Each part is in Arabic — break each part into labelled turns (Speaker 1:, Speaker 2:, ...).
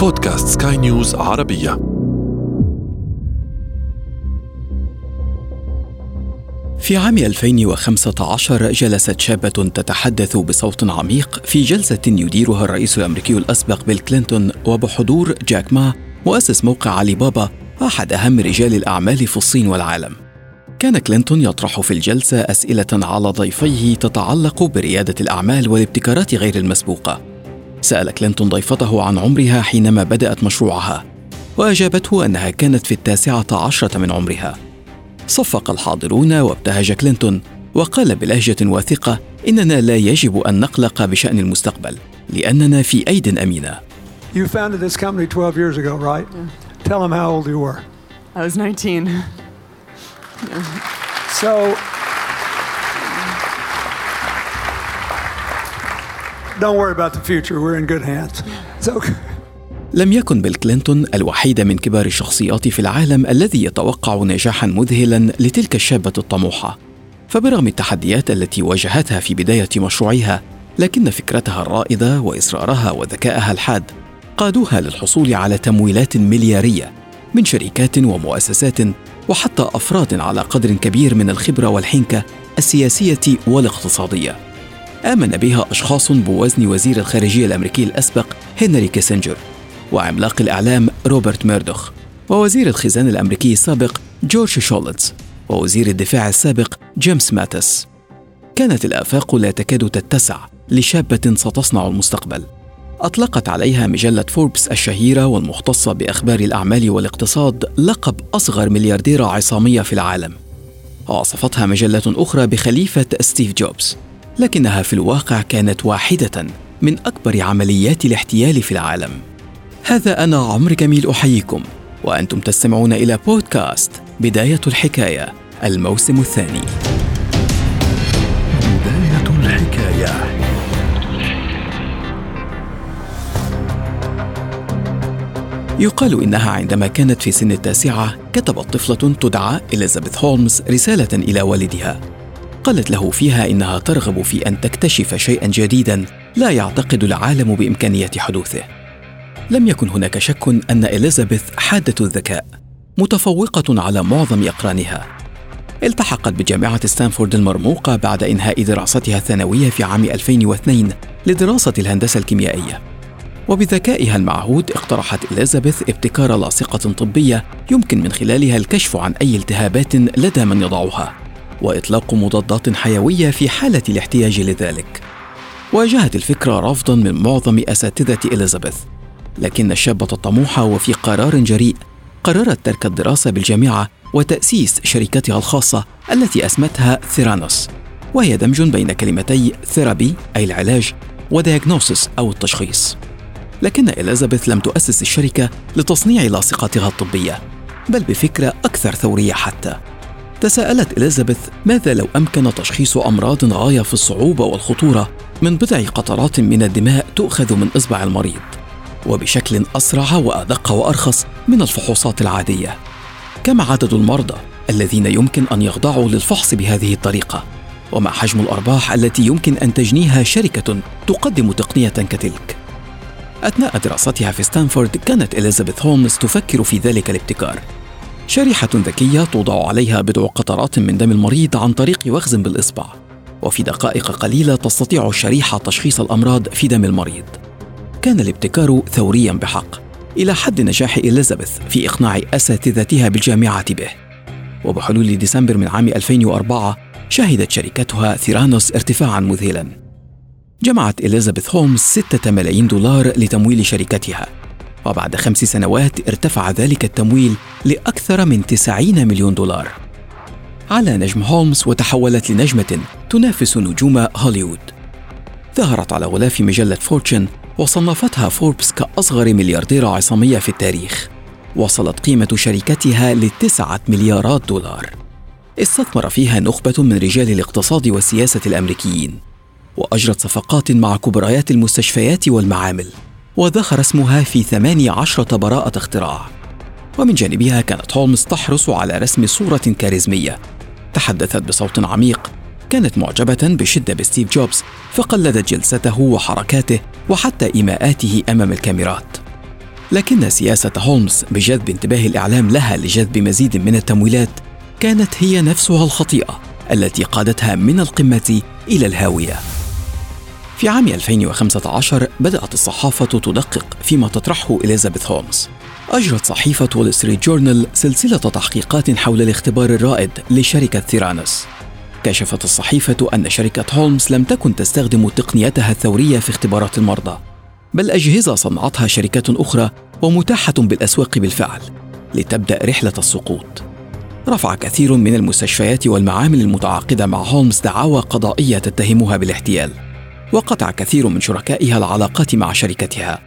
Speaker 1: بودكاست سكاي نيوز عربية.
Speaker 2: في عام 2015 جلست شابة تتحدث بصوت عميق في جلسة يديرها الرئيس الأمريكي الأسبق بيل كلينتون وبحضور جاك ما مؤسس موقع علي بابا أحد أهم رجال الأعمال في الصين والعالم. كان كلينتون يطرح في الجلسة أسئلة على ضيفيه تتعلق بريادة الأعمال والابتكارات غير المسبوقة. سأل كلينتون ضيفته عن عمرها حينما بدأت مشروعها وأجابته أنها كانت في التاسعة عشرة من عمرها صفق الحاضرون وابتهج كلينتون وقال بلهجة واثقة إننا لا يجب أن نقلق بشأن المستقبل لأننا في أيد أمينة
Speaker 3: You founded this company 12 years ago, right? Yeah. Tell them how old you were.
Speaker 4: I was 19.
Speaker 3: So, don't worry about the future. We're in good hands. It's okay.
Speaker 2: لم يكن بيل كلينتون الوحيد من كبار الشخصيات في العالم الذي يتوقع نجاحا مذهلا لتلك الشابة الطموحة فبرغم التحديات التي واجهتها في بداية مشروعها لكن فكرتها الرائدة وإصرارها وذكائها الحاد قادوها للحصول على تمويلات مليارية من شركات ومؤسسات وحتى أفراد على قدر كبير من الخبرة والحنكة السياسية والاقتصادية آمن بها أشخاص بوزن وزير الخارجية الأمريكي الأسبق هنري كيسنجر وعملاق الإعلام روبرت ميردوخ ووزير الخزانة الأمريكي السابق جورج شولتز ووزير الدفاع السابق جيمس ماتس. كانت الآفاق لا تكاد تتسع لشابة ستصنع المستقبل. أطلقت عليها مجلة فوربس الشهيرة والمختصة بأخبار الأعمال والاقتصاد لقب أصغر مليارديرة عصامية في العالم. ووصفتها مجلة أخرى بخليفة ستيف جوبز. لكنها في الواقع كانت واحدة من أكبر عمليات الاحتيال في العالم. هذا أنا عمر جميل أحييكم وأنتم تستمعون إلى بودكاست بداية الحكاية الموسم الثاني.
Speaker 1: بداية الحكاية.
Speaker 2: يقال إنها عندما كانت في سن التاسعة كتبت طفلة تدعى إليزابيث هولمز رسالة إلى والدها. قالت له فيها إنها ترغب في أن تكتشف شيئا جديدا لا يعتقد العالم بإمكانية حدوثه. لم يكن هناك شك أن إليزابيث حادة الذكاء متفوقة على معظم أقرانها. التحقت بجامعة ستانفورد المرموقة بعد إنهاء دراستها الثانوية في عام 2002 لدراسة الهندسة الكيميائية. وبذكائها المعهود اقترحت إليزابيث ابتكار لاصقة طبية يمكن من خلالها الكشف عن أي التهابات لدى من يضعها. وإطلاق مضادات حيوية في حالة الاحتياج لذلك. واجهت الفكرة رفضا من معظم أساتذة إليزابيث لكن الشابة الطموحة وفي قرار جريء قررت ترك الدراسة بالجامعة وتأسيس شركتها الخاصة التي أسمتها ثيرانوس وهي دمج بين كلمتي therapy أي العلاج و diagnosis أو التشخيص. لكن إليزابيث لم تؤسس الشركة لتصنيع لاصقاتها الطبية بل بفكرة أكثر ثورية حتى. تساءلت إليزابيث ماذا لو أمكن تشخيص أمراض غاية في الصعوبة والخطورة من بضع قطرات من الدماء تؤخذ من إصبع المريض؟ وبشكل أسرع وأدق وأرخص من الفحوصات العادية. كم عدد المرضى الذين يمكن أن يخضعوا للفحص بهذه الطريقة. وما حجم الأرباح التي يمكن أن تجنيها شركة تقدم تقنية كتلك. أثناء دراستها في ستانفورد كانت إليزابيث هولمز تفكر في ذلك الابتكار. شريحة ذكية توضع عليها بضع قطرات من دم المريض عن طريق وخز بالإصبع. وفي دقائق قليلة تستطيع الشريحة تشخيص الأمراض في دم المريض. كان الابتكار ثوريا بحق. إلى حد نجاح إليزابيث في إقناع أساتذتها بالجامعة به. وبحلول ديسمبر من عام 2004 شهدت شركتها ثيرانوس ارتفاعا مذهلا. جمعت إليزابيث هولمز ستة ملايين دولار لتمويل شركتها. وبعد خمس سنوات ارتفع ذلك التمويل لأكثر من 90 مليون دولار. علا نجم هولمز وتحولت لنجمة تنافس نجوم هوليوود. ظهرت على غلاف مجلة فورتشن وصنفتها فوربس كأصغر مليارديرة عصامية في التاريخ. وصلت قيمة شركتها لتسعة مليارات دولار. استثمر فيها نخبة من رجال الاقتصاد والسياسة الأمريكيين. وأجرت صفقات مع كبريات المستشفيات والمعامل. وذخر اسمها في ثمانية عشرة براءة اختراع. ومن جانبها كانت هولمز تحرص على رسم صورة كاريزمية. تحدثت بصوت عميق. كانت معجبة بشدة بستيف جوبز فقلدت جلسته وحركاته وحتى إيماءاته أمام الكاميرات. لكن سياسة هولمز بجذب انتباه الإعلام لها لجذب مزيد من التمويلات كانت هي نفسها الخطيئة التي قادتها من القمة إلى الهاوية. في عام 2015 بدأت الصحافة تدقق فيما تطرحه إليزابيث هولمز. أجرت صحيفة وول ستريت جورنال سلسلة تحقيقات حول الاختبار الرائد لشركة ثيرانوس. كشفت الصحيفة أن شركة هولمز لم تكن تستخدم تقنيتها الثورية في اختبارات المرضى، بل أجهزة صنعتها شركات أخرى ومتاحة بالأسواق بالفعل لتبدأ رحلة السقوط. رفع كثير من المستشفيات والمعامل المتعاقدة مع هولمز دعاوى قضائية تتهمها بالاحتيال وقطع كثير من شركائها العلاقات مع شركتها.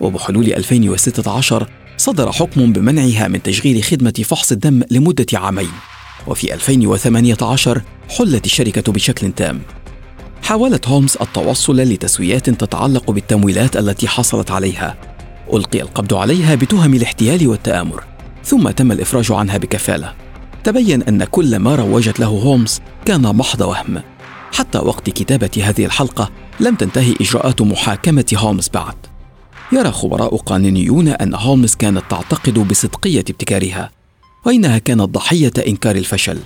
Speaker 2: وبحلول 2016 صدر حكم بمنعها من تشغيل خدمة فحص الدم لمدة عامين. وفي 2018 حلت الشركة بشكل تام. حاولت هولمز التوصل لتسويات تتعلق بالتمويلات التي حصلت عليها. ألقي القبض عليها بتهم الاحتيال والتآمر. ثم تم الإفراج عنها بكفالة. تبين أن كل ما روجت له هولمز كان محض وهم. حتى وقت كتابة هذه الحلقة لم تنتهي إجراءات محاكمة هولمز بعد. يرى خبراء قانونيون أن هولمز كانت تعتقد بصدقية ابتكارها وإنها كانت ضحية إنكار الفشل.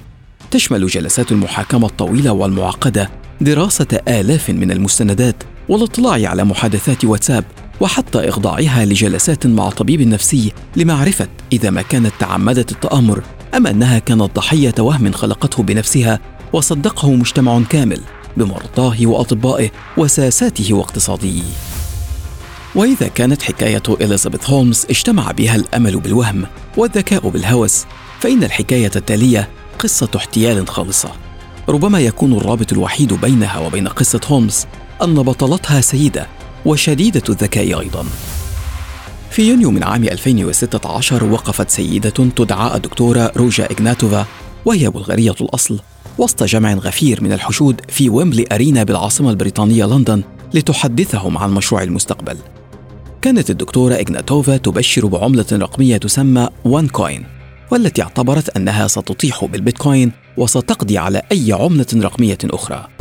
Speaker 2: تشمل جلسات المحاكمة الطويلة والمعقدة دراسة آلاف من المستندات والاطلاع على محادثات واتساب وحتى إخضاعها لجلسات مع طبيب نفسي لمعرفة إذا ما كانت تعمدت التآمر أم أنها كانت ضحية وهم خلقته بنفسها وصدقه مجتمع كامل بمرضاه وأطبائه وساساته واقتصاديه وإذا كانت حكاية إليزابيث هولمز اجتمع بها الأمل بالوهم والذكاء بالهوس فإن الحكاية التالية قصة احتيال خالصة. ربما يكون الرابط الوحيد بينها وبين قصة هولمز أن بطلتها سيدة وشديدة الذكاء أيضا. في يونيو من عام 2016 وقفت سيدة تدعى الدكتورة روجا إغناتوفا وهي بلغارية الأصل وسط جمع غفير من الحشود في ويمبلي أرينا بالعاصمة البريطانية لندن لتحدثهم عن مشروع المستقبل. كانت الدكتورة إغناتوفا تبشر بعملة رقمية تسمى وان كوين والتي اعتبرت أنها ستطيح بالبيتكوين وستقضي على أي عملة رقمية أخرى.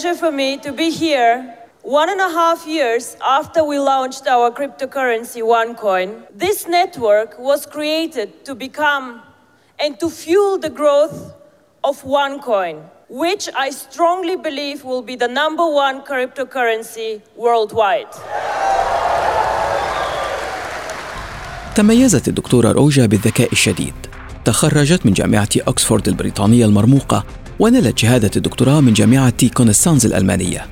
Speaker 4: Pleasure for me to be here one and a half years after we launched our cryptocurrency OneCoin. This network was created to become and to fuel the growth of OneCoin, which I strongly believe will be the number one cryptocurrency worldwide.
Speaker 2: تميزت الدكتورة روجا بالذكاء الشديد تخرجت من جامعة أكسفورد البريطانية المرموقة ونالت شهادة الدكتوراه من جامعة كونستانز الألمانية.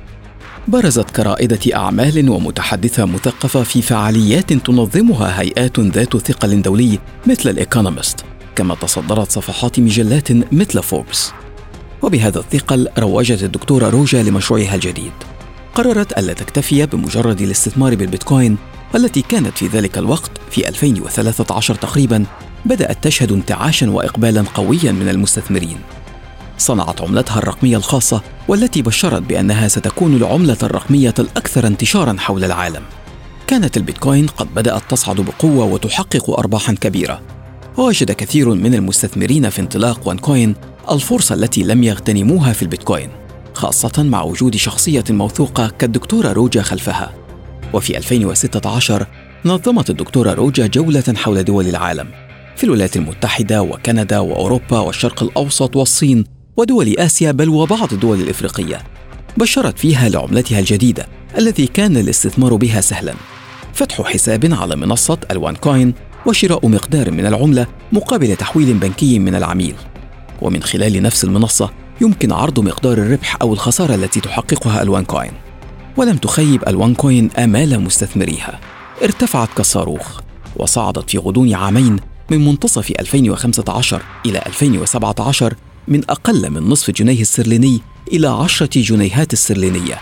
Speaker 2: برزت كرائدة أعمال ومتحدثة مثقفة في فعاليات تنظمها هيئات ذات ثقل دولي مثل الإيكونومست كما تصدرت صفحات مجلات مثل فوربس. وبهذا الثقل روجت الدكتورة روجا لمشروعها الجديد. قررت ألا تكتفي بمجرد الاستثمار بالبيتكوين والتي كانت في ذلك الوقت في 2013 تقريبا بدأت تشهد انتعاشا وإقبالا قويا من المستثمرين. صنعت عملتها الرقمية الخاصة والتي بشرت بأنها ستكون العملة الرقمية الأكثر انتشارا حول العالم. كانت البيتكوين قد بدأت تصعد بقوة وتحقق أرباحا كبيرة. ووجد كثير من المستثمرين في انطلاق وان كوين الفرصة التي لم يغتنموها في البيتكوين، خاصة مع وجود شخصية موثوقة كالدكتورة روجا خلفها. وفي 2016 نظمت الدكتورة روجا جولة حول دول العالم في الولايات المتحدة وكندا وأوروبا والشرق الأوسط والصين ودول آسيا بل وبعض الدول الإفريقية بشرت فيها لعملتها الجديدة التي كان الاستثمار بها سهلا. فتح حساب على منصة ال OneCoin وشراء مقدار من العملة مقابل تحويل بنكي من العميل. ومن خلال نفس المنصة يمكن عرض مقدار الربح أو الخسارة التي تحققها ال OneCoin. ولم تخيب ال OneCoin آمال مستثمريها. ارتفعت كالصاروخ وصعدت في غضون عامين من منتصف 2015 إلى 2017 من أقل من نصف جنيه استرليني إلى عشرة جنيهات استرلينية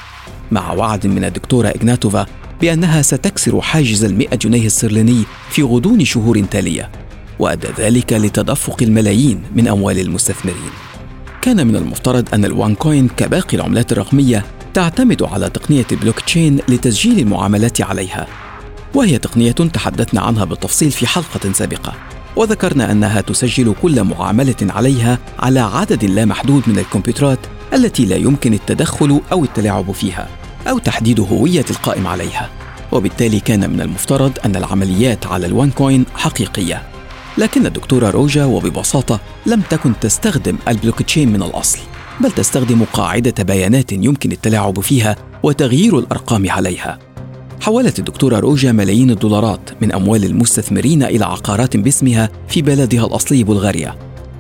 Speaker 2: مع وعد من الدكتورة إغناتوفا بأنها ستكسر حاجز المئة جنيه استرليني في غضون شهور تالية وأدى ذلك لتدفق الملايين من أموال المستثمرين. كان من المفترض أن ال OneCoin كباقي العملات الرقمية تعتمد على تقنية البلوك تشين لتسجيل المعاملات عليها وهي تقنية تحدثنا عنها بالتفصيل في حلقة سابقة. وذكرنا أنها تسجل كل معاملة عليها على عدد لا محدود من الكمبيوترات التي لا يمكن التدخل أو التلاعب فيها أو تحديد هوية القائم عليها. وبالتالي كان من المفترض أن العمليات على ال OneCoin حقيقية. لكن الدكتورة روجا وببساطة لم تكن تستخدم البلوكتشين من الأصل بل تستخدم قاعدة بيانات يمكن التلاعب فيها وتغيير الأرقام عليها. حولت الدكتورة روجا ملايين الدولارات من أموال المستثمرين إلى عقارات باسمها في بلدها الأصلي بلغاريا.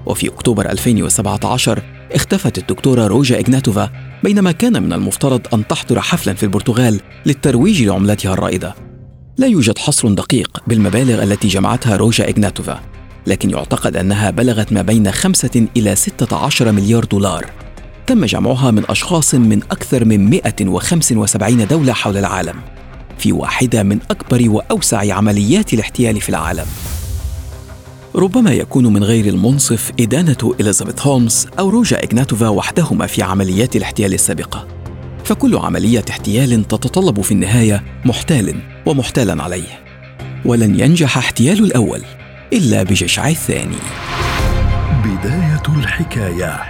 Speaker 2: وفي أكتوبر 2017 اختفت الدكتورة روجا إغناتوفا بينما كان من المفترض أن تحضر حفلا في البرتغال للترويج لعملتها الرائدة. لا يوجد حصر دقيق بالمبالغ التي جمعتها روجا إغناتوفا لكن يعتقد أنها بلغت ما بين خمسة إلى ستة عشر مليار دولار. تم جمعها من أشخاص من أكثر من 175 دولة حول العالم. في واحدة من أكبر وأوسع عمليات الاحتيال في العالم. ربما يكون من غير المنصف إدانة إليزابيث هولمز أو روجا إغناتوفا وحدهما في عمليات الاحتيال السابقة. فكل عملية احتيال تتطلب في النهاية محتال ومحتالا عليه. ولن ينجح احتيال الأول إلا بجشع الثاني.
Speaker 1: بداية الحكاية.